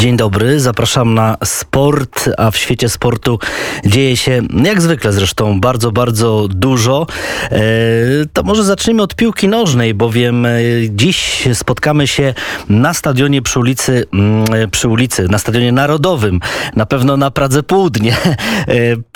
Dzień dobry, zapraszam na sport, a w świecie sportu dzieje się jak zwykle zresztą bardzo, bardzo dużo. E, to może zacznijmy od piłki nożnej, bowiem e, dziś spotkamy się na stadionie przy ulicy, mm, przy ulicy, na stadionie narodowym, na pewno na Pradze Południe, e,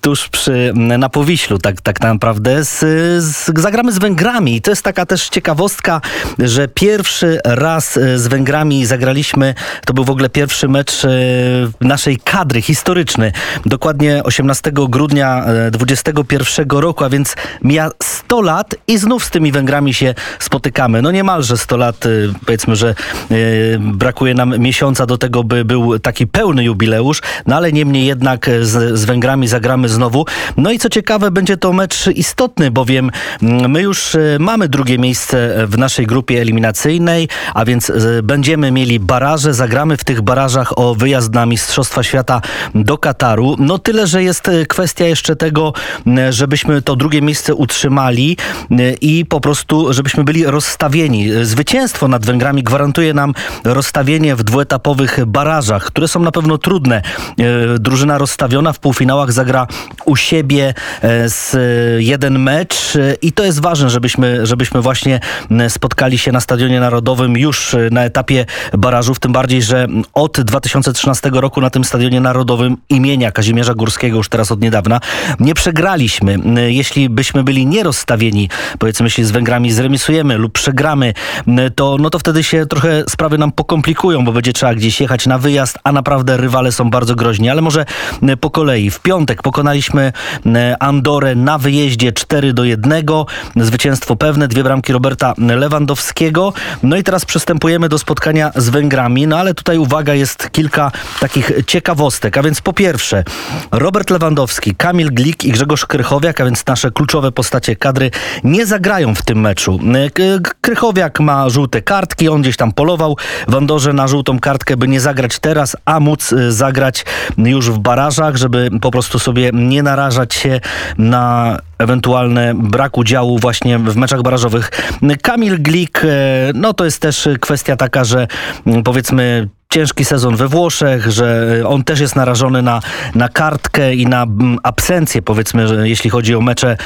tuż przy, na Powiślu, tak, tak naprawdę. Z, z, zagramy z Węgrami i to jest taka też ciekawostka, że pierwszy raz z Węgrami zagraliśmy, to był w ogóle pierwszy mecz naszej kadry historyczny. Dokładnie 18 grudnia 21 roku, a więc mija 100 lat i znów z tymi Węgrami się spotykamy. No niemalże 100 lat, powiedzmy, że brakuje nam miesiąca do tego, by był taki pełny jubileusz, no ale niemniej jednak z, z Węgrami zagramy znowu. No i co ciekawe, będzie to mecz istotny, bowiem my już mamy drugie miejsce w naszej grupie eliminacyjnej, a więc będziemy mieli baraże, zagramy w tych barażach o wyjazd na Mistrzostwa Świata do Kataru. No tyle, że jest kwestia jeszcze tego, żebyśmy to drugie miejsce utrzymali i po prostu, żebyśmy byli rozstawieni. Zwycięstwo nad Węgrami gwarantuje nam rozstawienie w dwuetapowych barażach, które są na pewno trudne. Drużyna rozstawiona w półfinałach zagra u siebie z jeden mecz i to jest ważne, żebyśmy, żebyśmy właśnie spotkali się na Stadionie Narodowym już na etapie barażów, tym bardziej, że od 2013 roku na tym Stadionie Narodowym imienia Kazimierza Górskiego już teraz od niedawna nie przegraliśmy. Jeśli byśmy byli nierozstawieni, powiedzmy, jeśli z Węgrami zremisujemy lub przegramy, to, no to wtedy się trochę sprawy nam pokomplikują, bo będzie trzeba gdzieś jechać na wyjazd, a naprawdę rywale są bardzo groźni. Ale może po kolei. W piątek pokonaliśmy Andorę na wyjeździe 4 do 1. Zwycięstwo pewne, dwie bramki Roberta Lewandowskiego. No i teraz przystępujemy do spotkania z Węgrami. No ale tutaj uwaga, jest kilka takich ciekawostek. A więc po pierwsze, Robert Lewandowski, Kamil Glik i Grzegorz Krychowiak, a więc nasze kluczowe postacie kadry, nie zagrają w tym meczu. Krychowiak ma żółte kartki, on gdzieś tam polował w Andorze na żółtą kartkę, by nie zagrać teraz, a móc zagrać już w barażach, żeby po prostu sobie nie narażać się na ewentualny brak udziału właśnie w meczach barażowych. Kamil Glik, no to jest też kwestia taka, że powiedzmy ciężki sezon we Włoszech, że on też jest narażony na, na kartkę i na absencję, powiedzmy, jeśli chodzi o mecze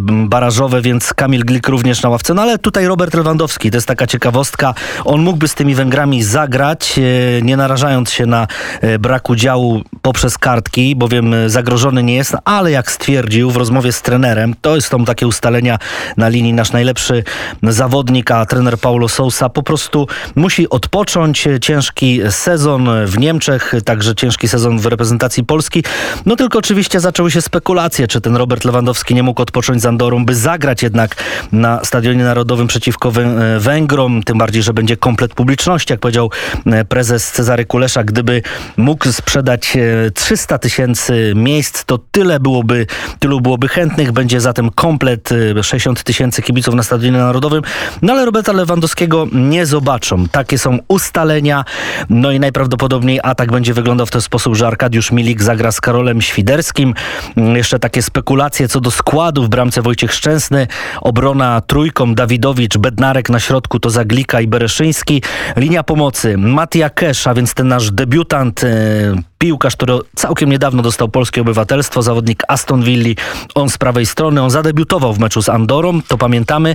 barażowe, więc Kamil Glik również na ławce. No ale tutaj Robert Lewandowski, to jest taka ciekawostka. On mógłby z tymi Węgrami zagrać, nie narażając się na brak udziału poprzez kartki, bowiem zagrożony nie jest, ale jak stwierdził w rozmowie z trenerem, to są takie ustalenia na linii nasz najlepszy zawodnik, a trener Paulo Sousa po prostu musi odpocząć. Ciężki sezon w Niemczech, także ciężki sezon w reprezentacji Polski. No tylko oczywiście zaczęły się spekulacje, czy ten Robert Lewandowski nie mógł odpocząć z Andorą, by zagrać jednak na Stadionie Narodowym przeciwko Węgrom, tym bardziej, że będzie komplet publiczności, jak powiedział prezes Cezary Kulesza, gdyby mógł sprzedać 300 tysięcy miejsc, to tyle byłoby, tylu byłoby chętnych, będzie zatem komplet 60 tysięcy kibiców na Stadionie Narodowym, no ale Roberta Lewandowskiego nie zobaczą. Takie są ustalenia, no i najprawdopodobniej atak będzie wyglądał w ten sposób, że Arkadiusz Milik zagra z Karolem Świderskim. Jeszcze takie spekulacje co do składu w bramce Wojciech Szczęsny, obrona trójką Dawidowicz, Bednarek na środku to Zaglika i Bereszyński. Linia pomocy Matia Kesz, a więc ten nasz debiutant piłkarz, który całkiem niedawno dostał polskie obywatelstwo, zawodnik Aston Villa, on z prawej strony, on zadebiutował w meczu z Andorą, to pamiętamy.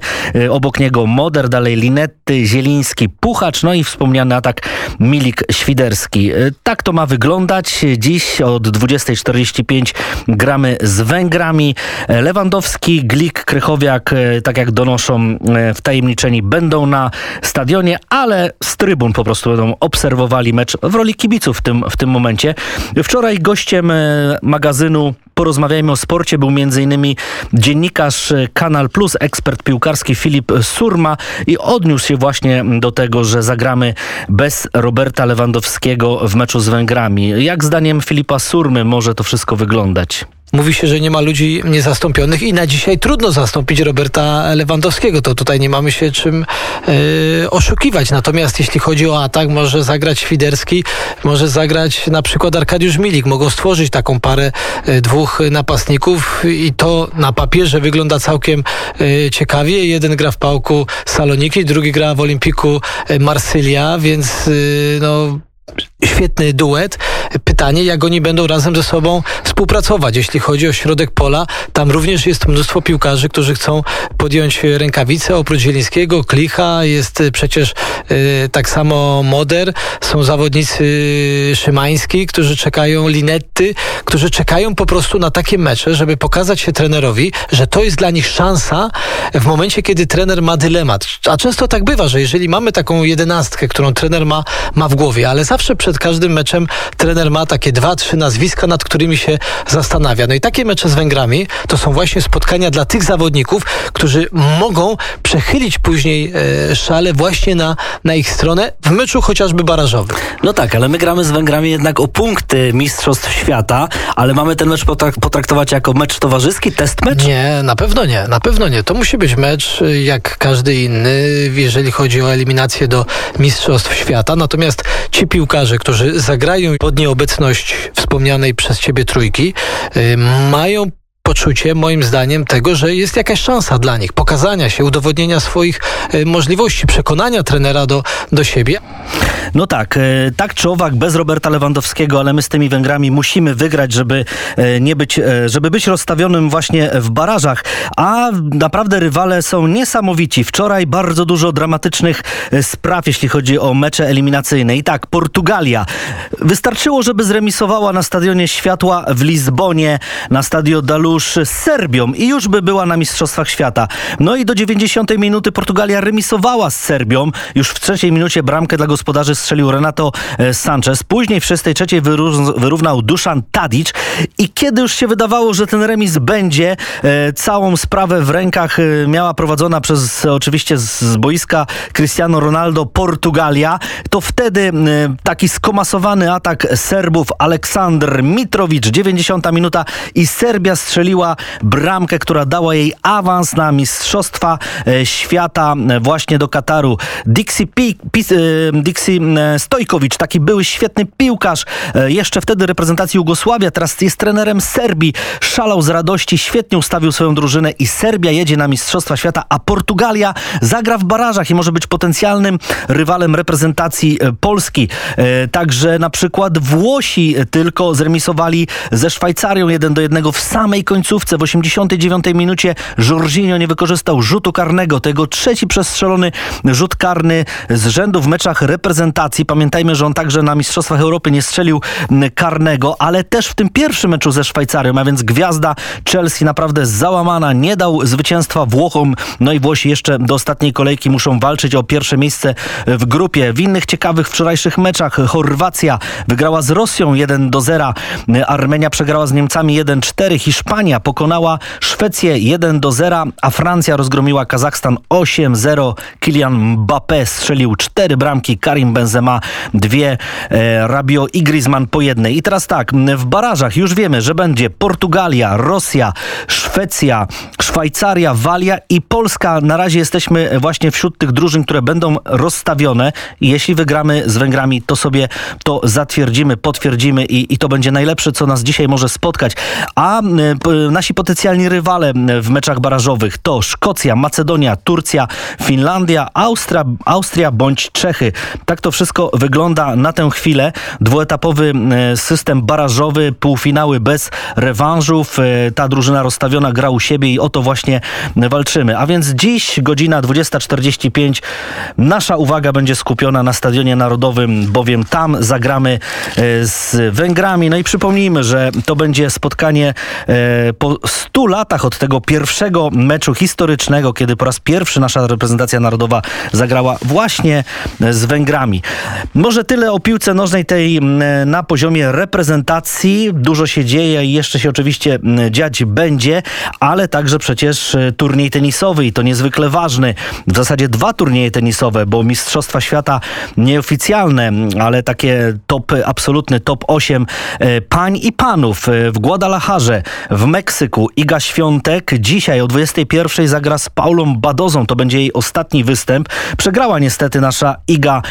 Obok niego Moder, dalej Linetty, Zieliński, Puchacz, no i wspomniany atak Milik-Świderski. Tak to ma wyglądać. Dziś od 20.45 gramy z Węgrami. Lewandowski, Glik, Krychowiak, tak jak donoszą wtajemniczeni, będą na stadionie, ale z trybun po prostu będą obserwowali mecz w roli kibiców w tym, w tym momencie. Wczoraj gościem magazynu Porozmawiajmy o sporcie był m.in. dziennikarz Kanal Plus, ekspert piłkarski Filip Surma i odniósł się właśnie do tego, że zagramy bez Roberta Lewandowskiego w meczu z Węgrami. Jak zdaniem Filipa Surmy może to wszystko wyglądać? Mówi się, że nie ma ludzi niezastąpionych i na dzisiaj trudno zastąpić Roberta Lewandowskiego. To tutaj nie mamy się czym yy, oszukiwać. Natomiast jeśli chodzi o atak, może zagrać Świderski, może zagrać na przykład Arkadiusz Milik. Mogą stworzyć taką parę yy, dwóch napastników i to na papierze wygląda całkiem yy, ciekawie. Jeden gra w pałku Saloniki, drugi gra w Olimpiku Marsylia, więc no świetny duet. Pytanie, jak oni będą razem ze sobą współpracować. Jeśli chodzi o środek pola, tam również jest mnóstwo piłkarzy, którzy chcą podjąć rękawice. Oprócz Zielińskiego, Klicha, jest przecież y, tak samo Moder, są zawodnicy Szymański, którzy czekają, Linetty, którzy czekają po prostu na takie mecze, żeby pokazać się trenerowi, że to jest dla nich szansa w momencie, kiedy trener ma dylemat. A często tak bywa, że jeżeli mamy taką jedenastkę, którą trener ma, ma w głowie, ale zawsze przed każdym meczem trener ma takie dwa, trzy nazwiska, nad którymi się zastanawia. No i takie mecze z Węgrami to są właśnie spotkania dla tych zawodników, którzy mogą przechylić później e, szale właśnie na, na ich stronę w meczu chociażby barażowym. No tak, ale my gramy z Węgrami jednak o punkty Mistrzostw Świata, ale mamy ten mecz potrak potraktować jako mecz towarzyski, test mecz? Nie, na pewno nie, na pewno nie. To musi być mecz y, jak każdy inny, jeżeli chodzi o eliminację do Mistrzostw Świata. Natomiast ci piłkarze, którzy zagrają pod nieobecność wspomnianej przez ciebie trójki, mają poczucie, moim zdaniem, tego, że jest jakaś szansa dla nich, pokazania się, udowodnienia swoich y, możliwości, przekonania trenera do, do siebie. No tak, e, tak czy owak, bez Roberta Lewandowskiego, ale my z tymi Węgrami musimy wygrać, żeby e, nie być, e, żeby być rozstawionym właśnie w barażach. A naprawdę rywale są niesamowici. Wczoraj bardzo dużo dramatycznych spraw, jeśli chodzi o mecze eliminacyjne. I tak, Portugalia. Wystarczyło, żeby zremisowała na Stadionie Światła w Lizbonie, na Stadio Dalusz z Serbią i już by była na Mistrzostwach Świata. No i do 90 minuty Portugalia remisowała z Serbią. Już w trzeciej minucie bramkę dla gospodarzy strzelił Renato e, Sanchez. Później w 63 wyrównał Duszan Tadic i kiedy już się wydawało, że ten remis będzie, e, całą sprawę w rękach e, miała prowadzona przez oczywiście z boiska Cristiano Ronaldo Portugalia, to wtedy taki skomasowany atak Serbów Aleksandr Mitrowicz, 90 minuta i Serbia strzeliła bramkę, która dała jej awans na Mistrzostwa Świata właśnie do Kataru. Dixie, Dixie E, Stojkowicz, taki były świetny piłkarz, e, jeszcze wtedy reprezentacji Jugosławia, teraz jest trenerem Serbii. Szalał z radości, świetnie ustawił swoją drużynę i Serbia jedzie na Mistrzostwa Świata, a Portugalia zagra w barażach i może być potencjalnym rywalem reprezentacji e, Polski. Także na przykład Włosi tylko zremisowali ze Szwajcarią 1 do 1 w samej końcówce. W 89 minucie Jorginho nie wykorzystał rzutu karnego. Tego trzeci przestrzelony rzut karny z rzędu w meczach reprezentacji Pamiętajmy, że on także na Mistrzostwach Europy nie strzelił karnego, ale też w tym pierwszym meczu ze Szwajcarią, a więc gwiazda Chelsea naprawdę załamana, nie dał zwycięstwa Włochom, no i Włosi jeszcze do ostatniej kolejki muszą walczyć o pierwsze miejsce w grupie. W innych ciekawych wczorajszych meczach Chorwacja wygrała z Rosją 1 do 0, Armenia przegrała z Niemcami 1-4, Hiszpania pokonała Szwecję 1 do 0, a Francja rozgromiła Kazachstan 8-0. Kylian Mbappé strzelił cztery bramki, Karim Benzema Benzema dwie, e, Rabio i Griezmann po jednej. I teraz tak, w barażach już wiemy, że będzie Portugalia, Rosja, Szwecja, Szwajcaria, Walia i Polska. Na razie jesteśmy właśnie wśród tych drużyn, które będą rozstawione. Jeśli wygramy z Węgrami, to sobie to zatwierdzimy, potwierdzimy i, i to będzie najlepsze, co nas dzisiaj może spotkać. A nasi potencjalni rywale w meczach barażowych to Szkocja, Macedonia, Turcja, Finlandia, Austria, Austria bądź Czechy. Tak to wszystko wygląda na tę chwilę. Dwuetapowy e, system barażowy, półfinały bez rewanżów. E, ta drużyna rozstawiona gra u siebie i o to właśnie walczymy. A więc dziś godzina 20.45 nasza uwaga będzie skupiona na Stadionie Narodowym, bowiem tam zagramy e, z Węgrami. No i przypomnijmy, że to będzie spotkanie po 100 latach od tego pierwszego meczu historycznego, kiedy po raz pierwszy nasza reprezentacja narodowa zagrała właśnie z Węgrami. Może tyle o piłce nożnej tej na poziomie reprezentacji. Dużo się dzieje i jeszcze się oczywiście dziać będzie, ale także przecież e, turniej tenisowy i to niezwykle ważny. W zasadzie dwa turnieje tenisowe, bo Mistrzostwa Świata nieoficjalne, ale takie top, absolutny top 8 e, pań i panów e, w Guadalajarze w Meksyku. Iga Świątek dzisiaj o 21 zagra z Paulą Badozą. To będzie jej ostatni występ. Przegrała niestety nasza Iga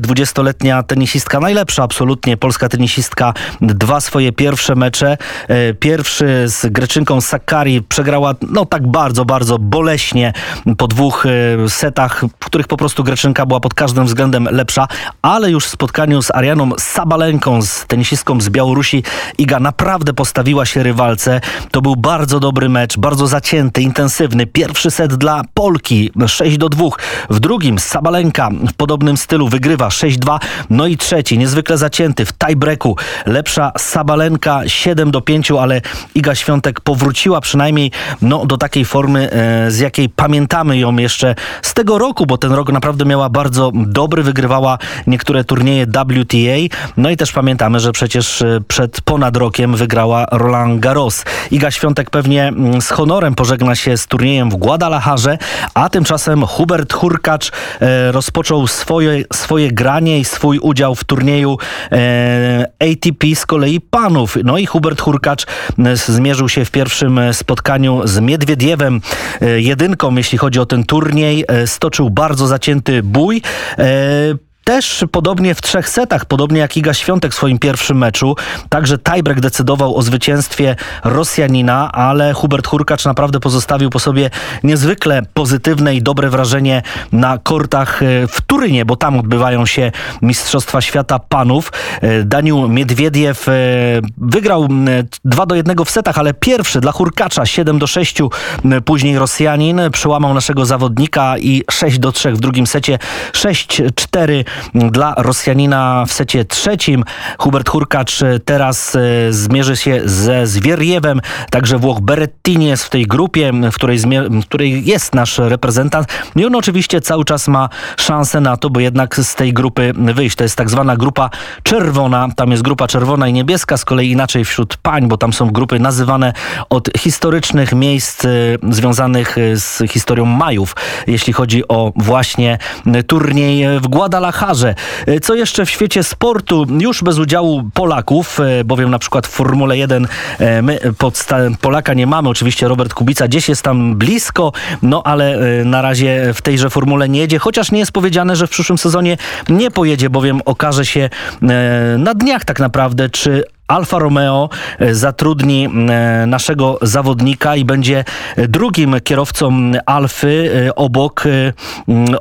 20-letnia tenisistka, najlepsza absolutnie polska tenisistka, dwa swoje pierwsze pierwsze mecze. E, Pierwszy z Greczynką Sakari przegrała no tak bardzo, bardzo boleśnie po dwóch e, setach, w których po prostu Greczynka była pod każdym względem lepsza, ale już w spotkaniu z Arianą Sabalenką, z tenisistką z Białorusi, Iga naprawdę postawiła się rywalce. To był bardzo dobry mecz, bardzo zacięty, intensywny. Pierwszy set dla Polki 6 do 2. W drugim Sabalenka w podobnym stylu wygrywa 6-2. No i trzeci, niezwykle zacięty w tiebreaku. Lepsza Sabalenka 7 do 5, ale Iga Świątek powróciła przynajmniej no, do takiej formy, e, z jakiej pamiętamy ją jeszcze z tego roku, bo ten rok naprawdę miała bardzo dobry, wygrywała niektóre turnieje WTA. No i też pamiętamy, że przecież e, przed ponad rokiem wygrała Roland Garros. Iga Świątek pewnie mm, z honorem pożegna się z turniejem w Guadalajarze, a tymczasem Hubert Hurkacz e, rozpoczął swoje, swoje granie i swój udział w turnieju e, ATP z kolei panów. No i Hubert Hurkacz e, zmierzył się w pierwszym e, spotkaniu z Miedwiediewem, jedynką, jeśli chodzi o ten turniej. Stoczył bardzo zacięty bój. Też podobnie w trzech setach, podobnie jak Iga Świątek w swoim pierwszym meczu. Także tiebreak decydował o zwycięstwie Rosjanina, ale Hubert Hurkacz naprawdę pozostawił po sobie niezwykle pozytywne i dobre wrażenie na kortach e, w Turynie, bo tam odbywają się Mistrzostwa Świata Panów. E, Daniel Miedwiediew e, wygrał 2 do 1 w setach, ale pierwszy dla Hurkacza 7 do 6, później Rosjanin przełamał naszego zawodnika i 6 do 3 w drugim secie, 6-4 dla Rosjanina w secie trzecim. Hubert Hurkacz teraz e, zmierzy się ze Zwierjewem, także Włoch Berettini jest w tej grupie, w której, w której jest nasz reprezentant. I on oczywiście cały czas ma szansę na to, bo jednak z tej grupy wyjść. To jest tak zwana grupa czerwona. Tam jest grupa czerwona i niebieska, z kolei inaczej wśród pań, bo tam są grupy nazywane od historycznych miejsc e, związanych z historią Majów, jeśli chodzi o właśnie turniej w Guadalajara. Co jeszcze w świecie sportu? Już bez udziału Polaków, e, bowiem na przykład w Formule 1 e, my Polaka nie mamy. Oczywiście Robert Kubica gdzieś jest tam blisko, no ale e, na razie w tejże formule nie jedzie, chociaż nie jest powiedziane, że w przyszłym sezonie nie pojedzie, bowiem okaże się na dniach tak naprawdę, czy Alfa Romeo e, zatrudni e, naszego zawodnika i będzie drugim kierowcą Alfy e, obok,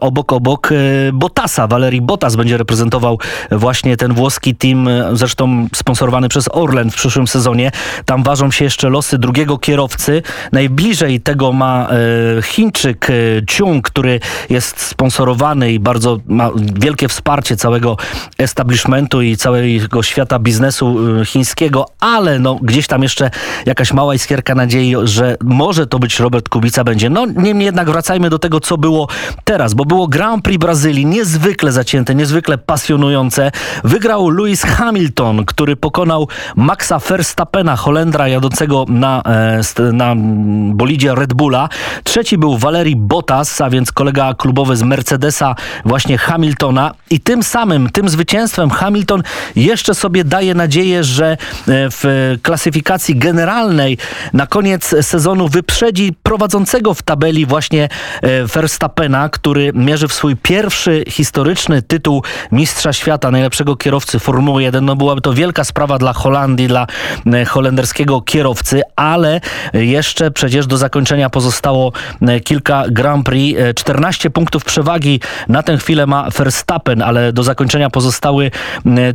obok, obok Bottasa. Valerii Bottas będzie reprezentował właśnie ten włoski team, zresztą sponsorowany przez Orlen w przyszłym sezonie. Tam ważą się jeszcze losy drugiego kierowcy. Najbliżej tego ma Chińczyk Chung, który jest sponsorowany i bardzo ma wielkie wsparcie całego establishmentu i całego świata biznesu chińskiego, ale no gdzieś tam jeszcze jakaś mała iskierka nadziei, że może to być Robert Kubica będzie. No niemniej jednak wracajmy do tego, co było teraz, bo było Grand Prix Brazylii, niezwykle zacięte, niezwykle pasjonujące. Wygrał Lewis Hamilton, który pokonał Maxa Verstappena, Holendra jadącego na, e, na bolidzie Red Bulla. Trzeci był Valerii Bottas, a więc kolega klubowy z Mercedesa, właśnie Hamiltona. I tym samym, tym zwycięstwem Hamilton jeszcze sobie daje nadzieję, że że e, w klasyfikacji generalnej na koniec sezonu wyprzedzi prowadzącego w tabeli właśnie e, Verstappena, który mierzy w swój pierwszy historyczny tytuł Mistrza Świata, najlepszego kierowcy Formuły 1. No byłaby to wielka sprawa dla Holandii, dla e, holenderskiego kierowcy, ale jeszcze przecież do zakończenia pozostało kilka Grand Prix. 14 punktów przewagi na tę chwilę ma Verstappen, ale do zakończenia pozostały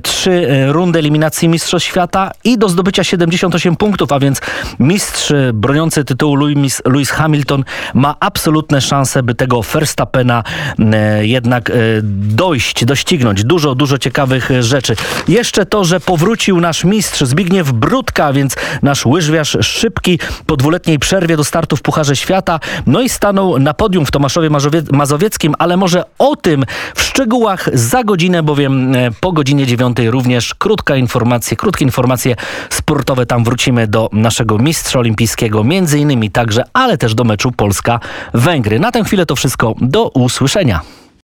trzy rundy eliminacji Mistrzostw Świata i do zdobycia 78 punktów, a więc mistrz broniący tytułu Lewis, Lewis Hamilton ma absolutne szanse, by tego Verstappena e, jednak e, dojść, doścignąć. Dużo, dużo ciekawych rzeczy. Jeszcze to, że powrócił nasz mistrz Zbigniew Brudka, więc nasz łyżwiarz szybki po dwuletniej przerwie do startu w Pucharze Świata, no i stanął na podium w Tomaszowie Mazowieckim, ale może o tym w szczegółach za godzinę, bowiem e, po godzinie dziewiątej również krótka informacja, krótkie informacje sportowe. Tam wrócimy do naszego mistrza olimpijskiego, między innymi także, ale też do meczu Polska-Węgry. Na tę chwilę to wszystko. Do usłyszenia.